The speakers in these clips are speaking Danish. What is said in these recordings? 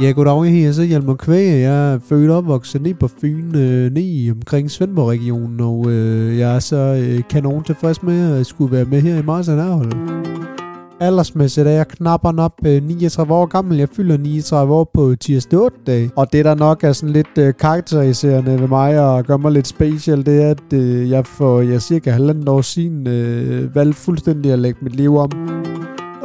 Ja, goddag, jeg hedder så Hjalmar Kvæge. Jeg er født og opvokset ned på Fyn, øh, ned omkring Svendborg-regionen, og øh, jeg er så øh, kanon tilfreds med at skulle være med her i Mars Nærhold. Aldersmæssigt er jeg knapper op øh, 39 år gammel. Jeg fylder 39 år på tirsdag 8 dag. Og det, der nok er sådan lidt øh, karakteriserende ved mig og gør mig lidt special, det er, at øh, jeg for jeg cirka halvandet år siden øh, valgte fuldstændig at lægge mit liv om.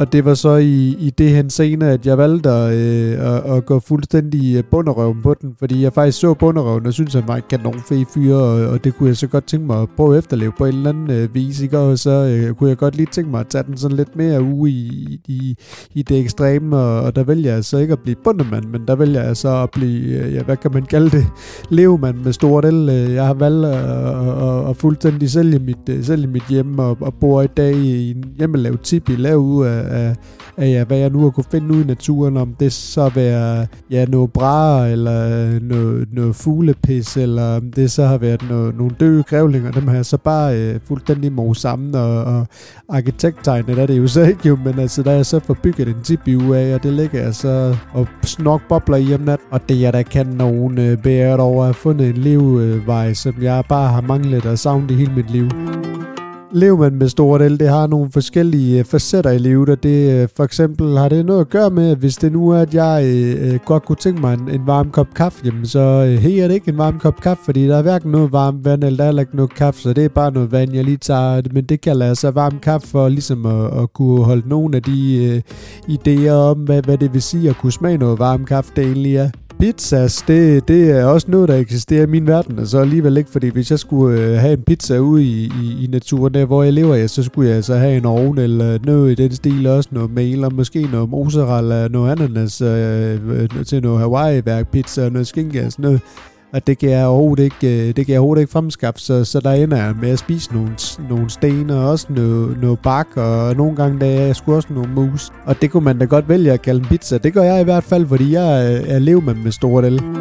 Og det var så i, i det henseende, at jeg valgte at, øh, at, at gå fuldstændig øh, bunderøven på den, fordi jeg faktisk så bunderøven og synes han var en kanon fed fyr, og, og det kunne jeg så godt tænke mig at prøve at efterleve på en eller anden øh, vis, ikke? og så øh, kunne jeg godt lige tænke mig at tage den sådan lidt mere uge i, i, i det ekstreme, og, og der vælger jeg så ikke at blive bundemand, men der vælger jeg så at blive, øh, ja, hvad kan man kalde det, levemand med stort el. Øh, jeg har valgt at, at, at fuldstændig sælge mit, øh, sælge mit hjem, og, og bor i dag i en hjemmelavet tipi, lav ud af af, af ja, hvad jeg nu har kunne finde ud i naturen, om det så være ja, noget bra, eller noget, noget fuglepis, eller om det så har været noget, nogle døde grævlinger, dem har jeg så bare øh, fuldstændig mor sammen, og, og arkitekttegnet er det jo så ikke jo, men altså der er jeg så forbygget en tipi af, og det ligger jeg så og snok bobler i om natten, og det er der kan nogen øh, bære over at have fundet en levevej, øh, som jeg bare har manglet og savnet i hele mit liv. Lever man med stort el, det har nogle forskellige øh, facetter i livet, og det øh, for eksempel har det noget at gøre med, at hvis det nu er, at jeg øh, øh godt kunne tænke mig en, en varm kop kaffe, jamen så øh, her er det ikke en varm kop kaffe, fordi der er hverken noget varmt vand, eller der er heller ikke noget kaffe, så det er bare noget vand, jeg lige tager, men det kalder jeg så varm kaffe for ligesom at, at kunne holde nogle af de øh, idéer om, hvad, hvad det vil sige at kunne smage noget varm kaffe, det egentlig er pizzas, det, det er også noget, der eksisterer i min verden, og så alligevel ikke, fordi hvis jeg skulle øh, have en pizza ude i, i, i naturen, der hvor jeg lever, ja, så skulle jeg så have en ovn eller noget i den stil, også noget mel, og måske noget mozzarella, noget ananas øh, øh til noget Hawaii-værk pizza, noget skinke og sådan noget at det kan jeg overhovedet ikke, øh, det kan jeg overhovedet ikke fremskaffe, så, så der ender jeg med at spise nogle, nogle sten og også noget, noget bak, og nogle gange der er jeg skulle også nogle mus. Og det kunne man da godt vælge at kalde en pizza. Det gør jeg i hvert fald, fordi jeg øh, er, er med med store del.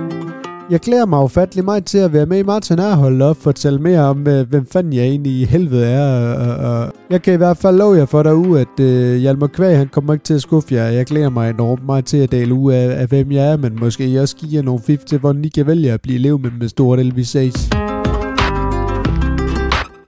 Jeg glæder mig ufattelig meget til at være med i Martin Erhold og fortælle mere om, hvem fanden jeg egentlig i helvede er. Og, og jeg kan i hvert fald love jer for derude, at øh, Hjalmar Kvæg, han kommer ikke til at skuffe jer. Jeg glæder mig enormt meget til at dele ud af, af hvem jeg er, men måske også giver nogle fif til, hvordan I kan vælge at blive lev med med stort Elvis Vi.